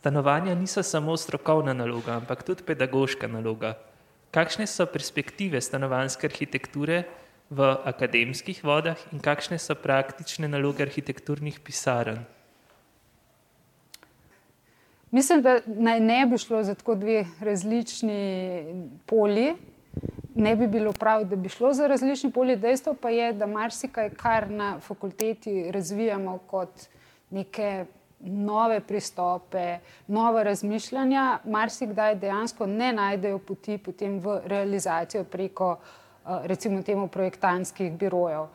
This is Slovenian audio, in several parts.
Stanovanja niso samo strokovna naloga, ampak tudi pedagoška naloga. Kakšne so perspektive stanovanske arhitekture v akademskih vodah in kakšne so praktične naloge arhitekturnih pisarn? Mislim, da naj ne bi šlo za tako dve različni polji. Ne bi bilo prav, da bi šlo za različni polji. Dejstvo pa je, da marsikaj, kar na fakulteti razvijamo kot neke nove pristope, nove razmišljanja, marsikdaj dejansko ne najdejo poti v realizacijo preko eh, recimo temu projektantskih birojev.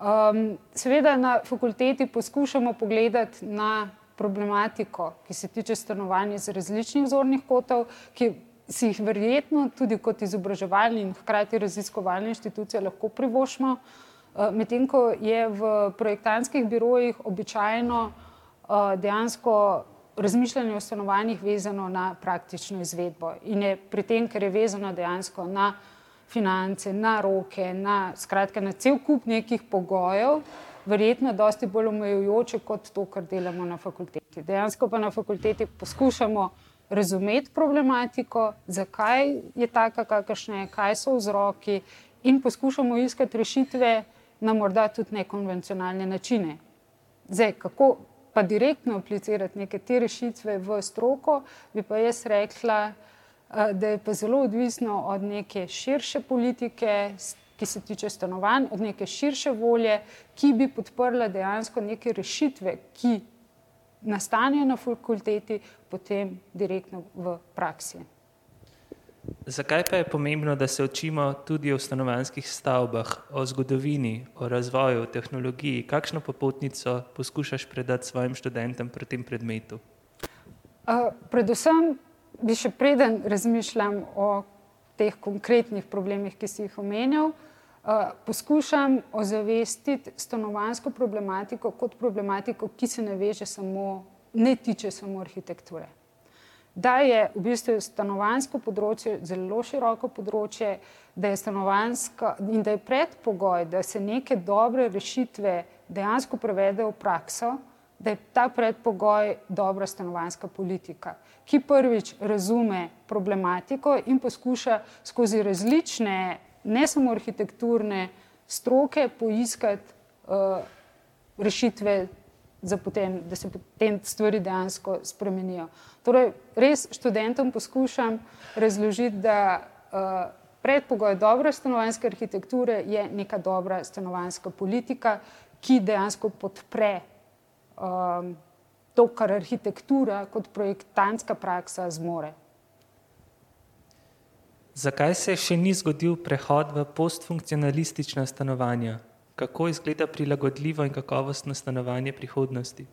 Um, seveda na fakulteti poskušamo pogledati na problematiko, ki se tiče stanovanja iz različnih zornih kotov, ki si jih verjetno tudi kot izobraževalni in hkrati raziskovalni inštitucije lahko privošmo, uh, medtem ko je v projektantskih birojih običajno uh, Eh, dejansko razmišljanje o stanovanjih vezano na praktično izvedbo. In je pri tem, ker je vezano dejansko na finance, na roke, na, skratka, na cel kup nekih pogojev, verjetno dosti bolj omejujoče kot to, kar delamo na fakulteti. Dejansko pa na fakulteti poskušamo razumeti problematiko, zakaj je taka, kakršna je, kaj so vzroki in poskušamo iskati rešitve na morda tudi nekonvencionalne načine. Zdaj, kako pa direktno aplicirati neke te rešitve v stroko, bi pa jaz rekla, eh, da je pa zelo odvisno od neke širše politike, ki se tiče stanovanj, od neke širše volje, ki bi podprla dejansko neke rešitve, ki nastanejo na fakulteti, potem direktno v praksi. Zakaj pa je pomembno, da se učimo tudi o stanovanjskih stavbah, o zgodovini, o razvoju, o tehnologiji? Kakšno popotnico poskušaš predati svojim študentom pri tem predmetu? Uh, predvsem bi še preden razmišljam o teh konkretnih problemih, ki si jih omenjal, uh, poskušam ozavestiti stanovanjsko problematiko kot problematiko, ki se ne veže samo, ne tiče samo arhitekture da je v bistvu stanovansko področje zelo široko področje, da je stanovanska in da je predpogoj, da se neke dobre rešitve dejansko prevedejo v prakso, da je ta predpogoj dobra stanovanska politika, ki prvič razume problematiko in poskuša skozi različne, ne samo arhitekturne stroke, poiskati uh, rešitve potem, da se potem stvari dejansko spremenijo. Torej, res študentom poskušam razložiti, da uh, predpogoj dobre stanovanjske arhitekture je neka dobra stanovanjska politika, ki dejansko podpre um, to, kar arhitektura kot projektantska praksa zmore. Zakaj se še ni zgodil prehod v postfunkcionalistična stanovanja? Kako izgleda prilagodljivo in kakovostno stanovanje prihodnosti?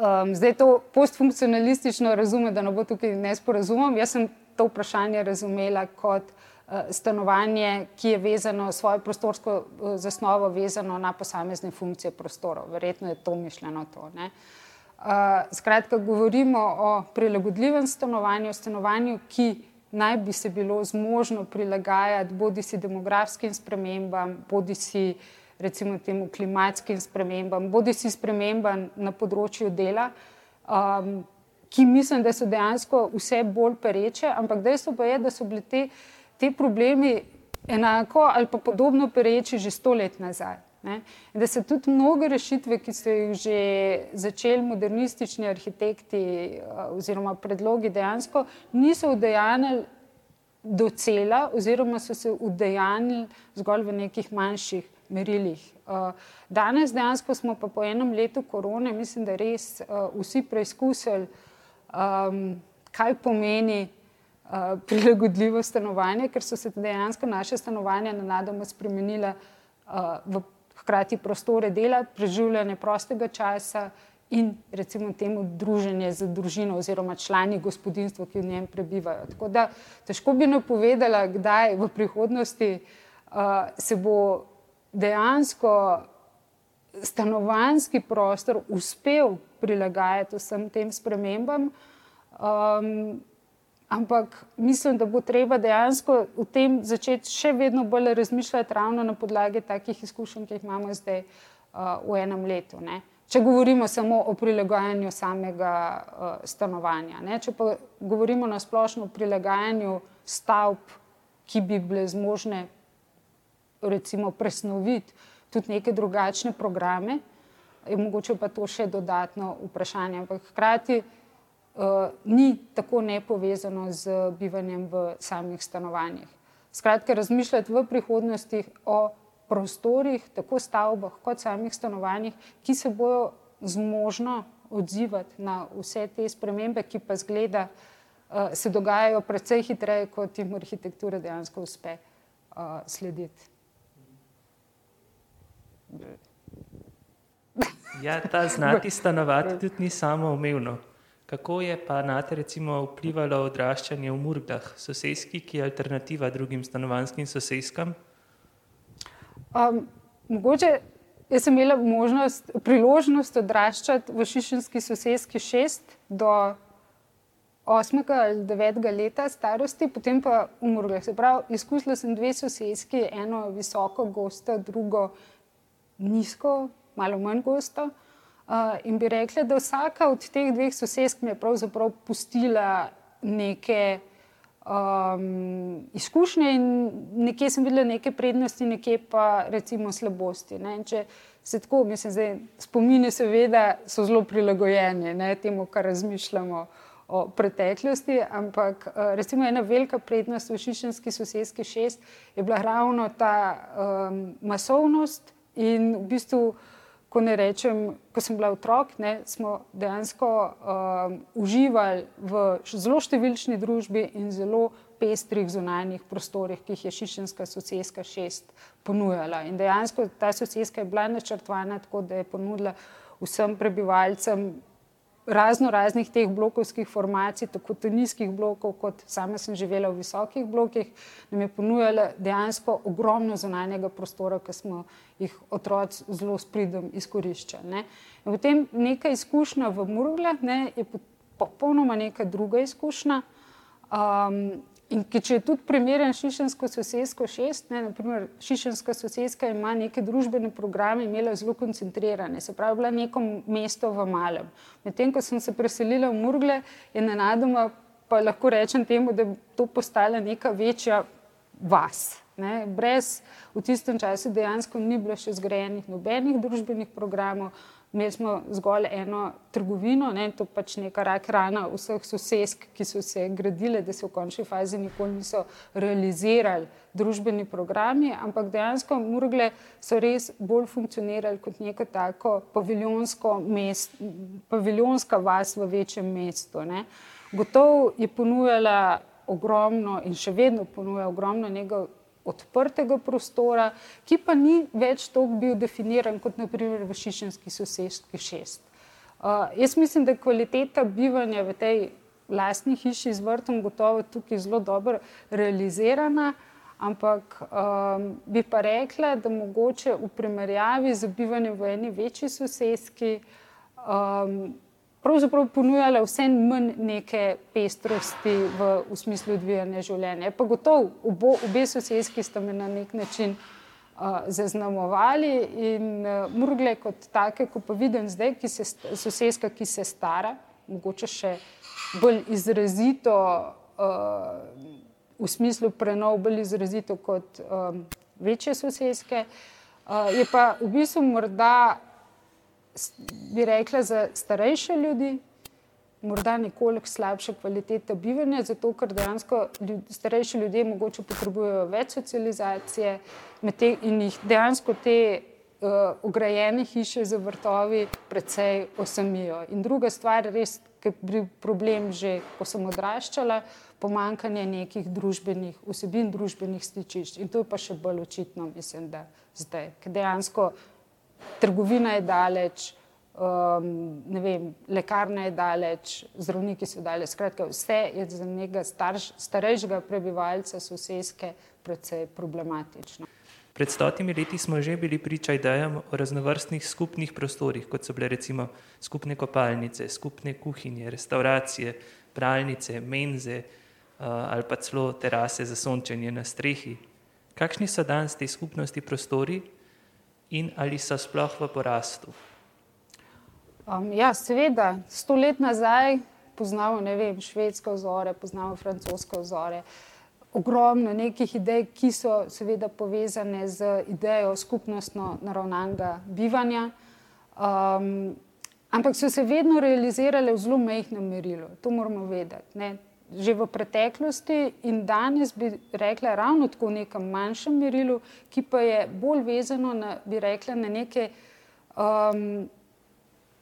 Um, zdaj to postfunkcionalistično razume, da ne bo tukaj nesporazumem. Jaz sem to vprašanje razumela kot uh, stanovanje, ki je vezano, svojo prostorsko uh, zasnovo vezano na posamezne funkcije prostorov. Verjetno je to mišljeno to. Ne? Uh, skratka, govorimo o prilagodljivem stanovanju, stanovanju, ki naj bi se bilo zmožno prilagajati bodi si demografskim spremembam, bodi si recimo temu klimatskim spremembam, bodi si spremembam na področju dela, um, ki mislim, da so dejansko vse bolj pereče, ampak dejstvo pa je, da so bili te, te problemi enako ali pa podobno pereči že sto let nazaj. Ne? Da se tudi mnoge rešitve, ki so jih že začeli modernistični arhitekti eh, oziroma predlogi, dejansko niso udejanili do cela, oziroma so se udejanili zgolj v nekih manjših merilih. Eh, danes dejansko smo pa po enem letu korone, mislim, da res eh, vsi preizkusili, um, kaj pomeni. Prilagodljivo stanovanje, ker so se dejansko naše stanovanja na nadoma spremenila v hkrati prostore dela, preživljanje prostega časa in recimo temu druženje z družino oziroma člani gospodinstva, ki v njem prebivajo. Tako da težko bi napovedala, kdaj v prihodnosti uh, se bo dejansko stanovanski prostor uspel prilagajati vsem tem spremembam. Um, Ampak mislim, da bo treba dejansko v tem začeti še vedno bolj razmišljati ravno na podlagi takih izkušenj, ki jih imamo zdaj uh, v enem letu. Ne. če govorimo samo o prilagajanju samega uh, stanovanja. Ne? Če pa govorimo na splošno o prilagajanju stavb, ki bi bile zmožne recimo presnoviti tudi neke drugačne programe, je mogoče pa to še dodatno vprašanje. Ampak hkrati ni tako nepovezano z bivanjem v samih stanovanjih. Skratka, razmišljati v prihodnosti o prostorih, tako stavbah kot samih stanovanjih, ki se bodo zmožno odzivati na vse te spremembe, ki pa zgleda, uh, se dogajajo precej hitreje, kot jim arhitektura dejansko uspe uh, slediti. Ja, ta znati stanovati tudi ni samo umevno. Kako je pa na te recimo vplivalo odraščanje v Murglah, sosedski, ki je alternativa drugim stanovanskim sosedskam? Um, mogoče jaz sem imela možnost, priložnost odraščati v Šišenski sosedski šest do osmega ali devetega leta starosti, potem pa v Murglah. Se pravi, izkusila sem dve sosedski, eno visoko, gosto, drugo nizko, malo manj gosto. Uh, in bi rekla, da vsaka od teh dveh sosedsk mi je pravzaprav pustila neke um, izkušnje, in nekje sem videla neke prednosti, nekje pa recimo slabosti. Ne? Če se tako, mislim, zdaj spomini, seveda, so zelo prilagojeni ne, temu, kar razmišljamo o preteklosti, ampak uh, recimo ena velika prednost v Šišenski sosedski šest je bila ravno ta um, masovnost in v bistvu ko ne rečem, ko sem bila otrok, ne, smo dejansko um, uživali v zelo številčni družbi in zelo pestrih zunanjih prostorih, ki jih je Šišenska sosedska šest ponujala. In dejansko ta sosedska je bila načrtovana tako, da je ponudila vsem prebivalcem razno raznih teh blokovskih formacij, tako tenijskih blokov, kot sama sem živela v visokih blokih, nam je ponujala dejansko ogromno zunanjega prostora, ki smo jih otroci zelo spridom izkoriščali. Ne. In potem neka izkušnja v Murglah ne, je popolnoma neka druga izkušnja. Um, In če je tudi primeren Šišensko sosedsko šest, ne, naprimer Šišenska sosedska ima neke družbene programe, imela zelo koncentrirane, se pravi, bila neko mesto v malem. Medtem, ko sem se preselila v Murgle, je nenadoma, pa lahko rečem temu, da je to postala neka večja vas. Ne. Brez v tistem času dejansko ni bilo še zgrajenih nobenih družbenih programov, Imeli smo zgolj eno trgovino, ne, to pač neka rak rana vseh sosedsk, ki so se gradile, da se v končni fazi nikoli niso realizirali družbeni programi, ampak dejansko Murgle so res bolj funkcionirali kot neko tako mest, paviljonska vas v večjem mestu. Ne. Gotov je ponujala ogromno in še vedno ponuja ogromno njegov odprtega prostora, ki pa ni več tako bil definiran kot naprimer v Šišenski sosedski šest. Uh, jaz mislim, da je kvaliteta bivanja v tej lastni hiši z vrtom gotovo tukaj zelo dobro realizirana, ampak um, bi pa rekla, da mogoče v primerjavi z bivanjem v eni večji sosedski um, pravzaprav ponujale vse manj neke pestrosti v, v smislu odvijanja življenja. Pa gotovo, obo, obe sosedski sta me na nek način uh, zaznamovali in uh, murgle kot take, ko pa vidim zdaj, ki se, sosedska, ki se stara, mogoče še bolj izrazito, uh, v smislu prenov, bolj izrazito kot um, večje sosedske, uh, je pa v bistvu morda bi rekla, za starejše ljudi, morda nekoliko slabša kvaliteta bivanja, zato ker dejansko ljud, starejši ljudje mogoče potrebujejo več socializacije te, in jih dejansko te uh, ograjene hiše za vrtovi precej osamijo. In druga stvar, res, ki je bil problem že, ko sem odraščala, pomankanje nekih družbenih vsebin, družbenih stičišč. In to je pa še bolj očitno, mislim, da zdaj, ker dejansko trgovina je daleč, um, vem, lekarna je daleč, zdravniki so daleč. Skratka, vse je za nekega starš, starejšega prebivalca sosedske precej problematično. Pred stotimi leti smo že bili priča idejam o raznovrstnih skupnih prostorih, kot so bile recimo skupne kopalnice, skupne kuhinje, restauracije, pralnice, menze uh, ali pa celo terase za sončenje na strehi. Kakšni so danes te skupnosti prostori in ali so sploh v porastu? Um, ja, seveda, sto let nazaj poznamo vem, švedske vzore, poznamo francoske vzore. Ogromno nekih idej, ki so seveda povezane z idejo skupnostno naravnanega bivanja, um, ampak so se vedno realizirale v zelo mehkem merilu. To moramo vedeti. Ne? Že v preteklosti in danes bi rekla ravno tako v nekem manjšem merilu, ki pa je bolj vezano na, bi rekla, na neke um,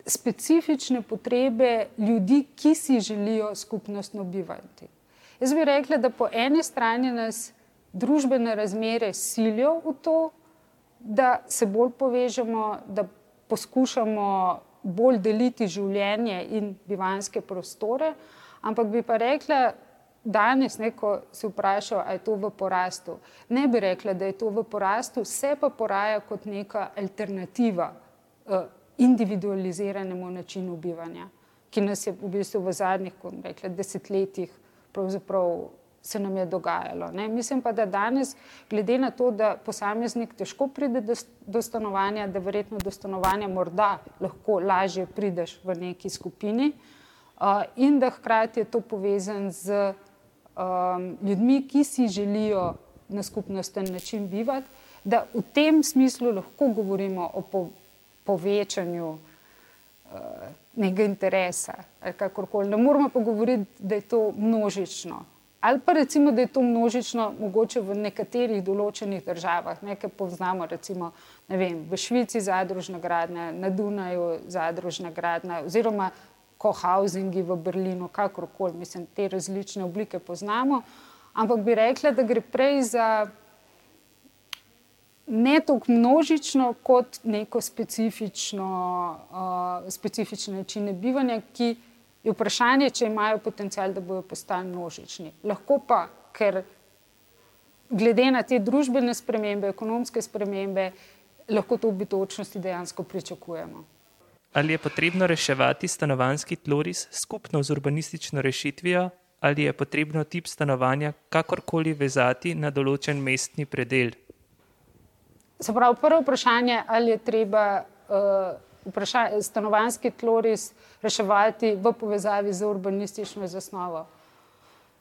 specifične potrebe ljudi, ki si želijo skupnostno bivati. Jaz bi rekla, da po eni strani nas družbene razmere silijo v to, da se bolj povežemo, da poskušamo bolj deliti življenje in bivanske prostore, ampak bi pa rekla, danes, ne, ko se vprašajo, ali je to v porastu, ne bi rekla, da je to v porastu, se pa poraja kot neka alternativa. Uh, individualiziranemu načinu bivanja, ki nas je v bistvu v zadnjih rekla, desetletjih se nam je dogajalo. Ne. Mislim pa, da danes, glede na to, da posameznik težko pride do, do stanovanja, da verjetno do stanovanja morda lahko lažje prideš v neki skupini uh, in da hkrati je to povezan z um, ljudmi, ki si želijo na skupnosten način bivati, da v tem smislu lahko govorimo o povečanju povečanju uh, nekega interesa. Ne moramo pa govoriti, da je to množično. Ali pa recimo, da je to množično, mogoče v nekaterih določenih državah, nekaj poznamo, recimo vem, v Švici zadružna gradnja, na Dunaju zadružna gradnja, oziroma kohausingi v Berlinu, kakorkoli, mislim, te različne oblike poznamo. Ampak bi rekla, da gre prej za ne tako množično, kot neko specifično, uh, specifične načine bivanja, ki je vprašanje, če imajo potencial, da bodo postali množični. Lahko pa, ker glede na te družbene spremembe, ekonomske spremembe, lahko to v bitočnosti dejansko pričakujemo. Ali je potrebno reševati stanovanski tloris skupno z urbanistično rešitvijo, ali je potrebno tip stanovanja kakorkoli vezati na določen mestni predel? Se pravi, prvo vprašanje, ali je treba uh, stanovanski tloris reševati v povezavi z urbanistično zasnovo.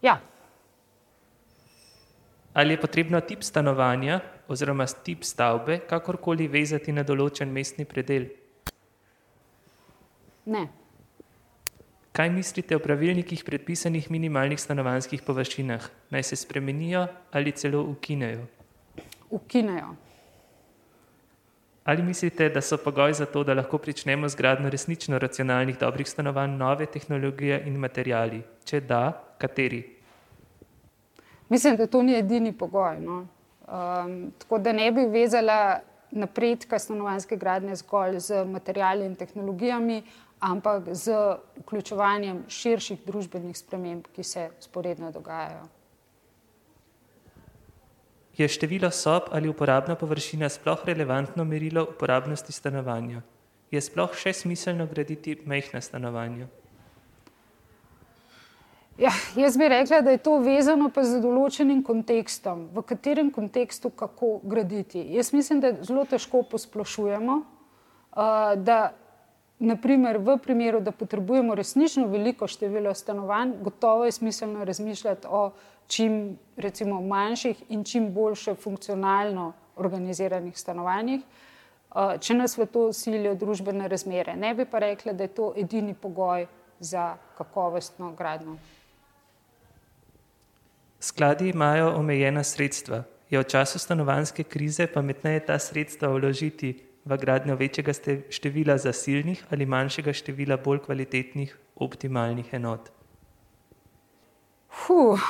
Ja. Ali je potrebno tip stanovanja oziroma tip stavbe kakorkoli vezati na določen mestni predel? Ne. Kaj mislite o pravilnikih predpisanih minimalnih stanovanjskih površinah? Naj se spremenijo ali celo ukinejo? Ukinejo. Ali mislite, da so pogoj za to, da lahko pričnemo z gradnjo resnično racionalnih, dobrih stanovanj, nove tehnologije in materijali? Če da, kateri? Mislim, da to ni edini pogoj. No. Um, tako da ne bi vezala napredka stanovanjske gradnje zgolj z materijali in tehnologijami, ampak z vključevanjem širših družbenih sprememb, ki se sporedno dogajajo. Je število sob ali uporabna površina sploh relevantno merilo uporabnosti stanovanja? Je sploh še smiselno graditi majhna stanovanja? Ja, jaz bi rekla, da je to vezano pa z določenim kontekstom, v katerem kontekstu kako graditi. Jaz mislim, da zelo težko posplošujemo, da naprimer v primeru, da potrebujemo resnično veliko število stanovanj, gotovo je smiselno razmišljati o čim recimo, manjših in čim boljše funkcionalno organiziranih stanovanjih, uh, če nas v to silijo družbene razmere. Ne bi pa rekla, da je to edini pogoj za kakovostno gradno. Skladi imajo omejena sredstva. Je v času stanovanske krize pametneje ta sredstva vložiti v gradnjo večjega števila zasilnih ali manjšega števila bolj kvalitetnih, optimalnih enot? Fuh.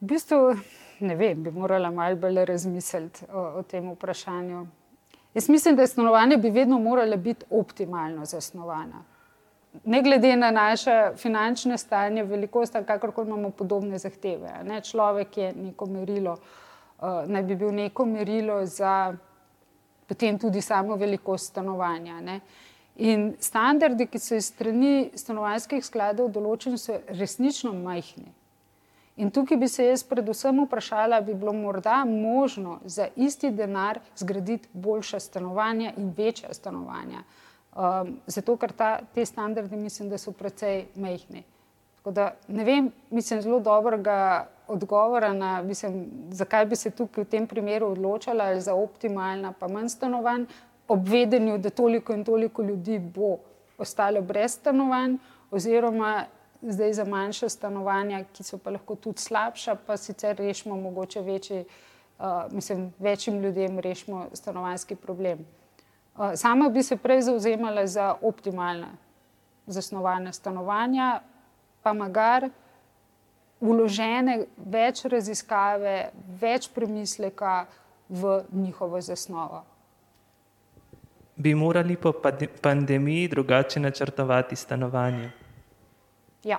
V bistvu, ne vem, bi morala malo bolj razmisliti o, o tem vprašanju. Jaz mislim, da je stanovanje bi vedno moralo biti optimalno zasnovano. Ne glede na naše finančne stanje, velikost, kakorkoli imamo podobne zahteve. Ne? Človek je neko merilo, uh, naj bi bil neko merilo za potem tudi samo velikost stanovanja. Ne? In standardi, ki so iz strani stanovanjskih skladov določeni, so resnično majhni. In tukaj bi se jaz predvsem vprašala, bi bilo morda možno za isti denar zgraditi boljša stanovanja in večja stanovanja. Um, zato, ker ta, te standardi mislim, da so precej mehni. Da, ne vem, mislim, zelo dobrega odgovora na, mislim, zakaj bi se tukaj v tem primeru odločila, ali za optimalna, pa manj stanovanj, ob vedenju, da toliko in toliko ljudi bo ostalo brez stanovanj, oziroma zdaj za manjša stanovanja, ki so pa lahko tudi slabša, pa sicer rešimo mogoče večji, uh, mislim, večjim ljudem rešimo stanovanjski problem. Uh, sama bi se prej zauzemala za optimalna zasnovana stanovanja, pa magar uložene več raziskave, več premisleka v njihovo zasnovo. Bi morali po pandemiji drugače načrtovati stanovanje? Ja.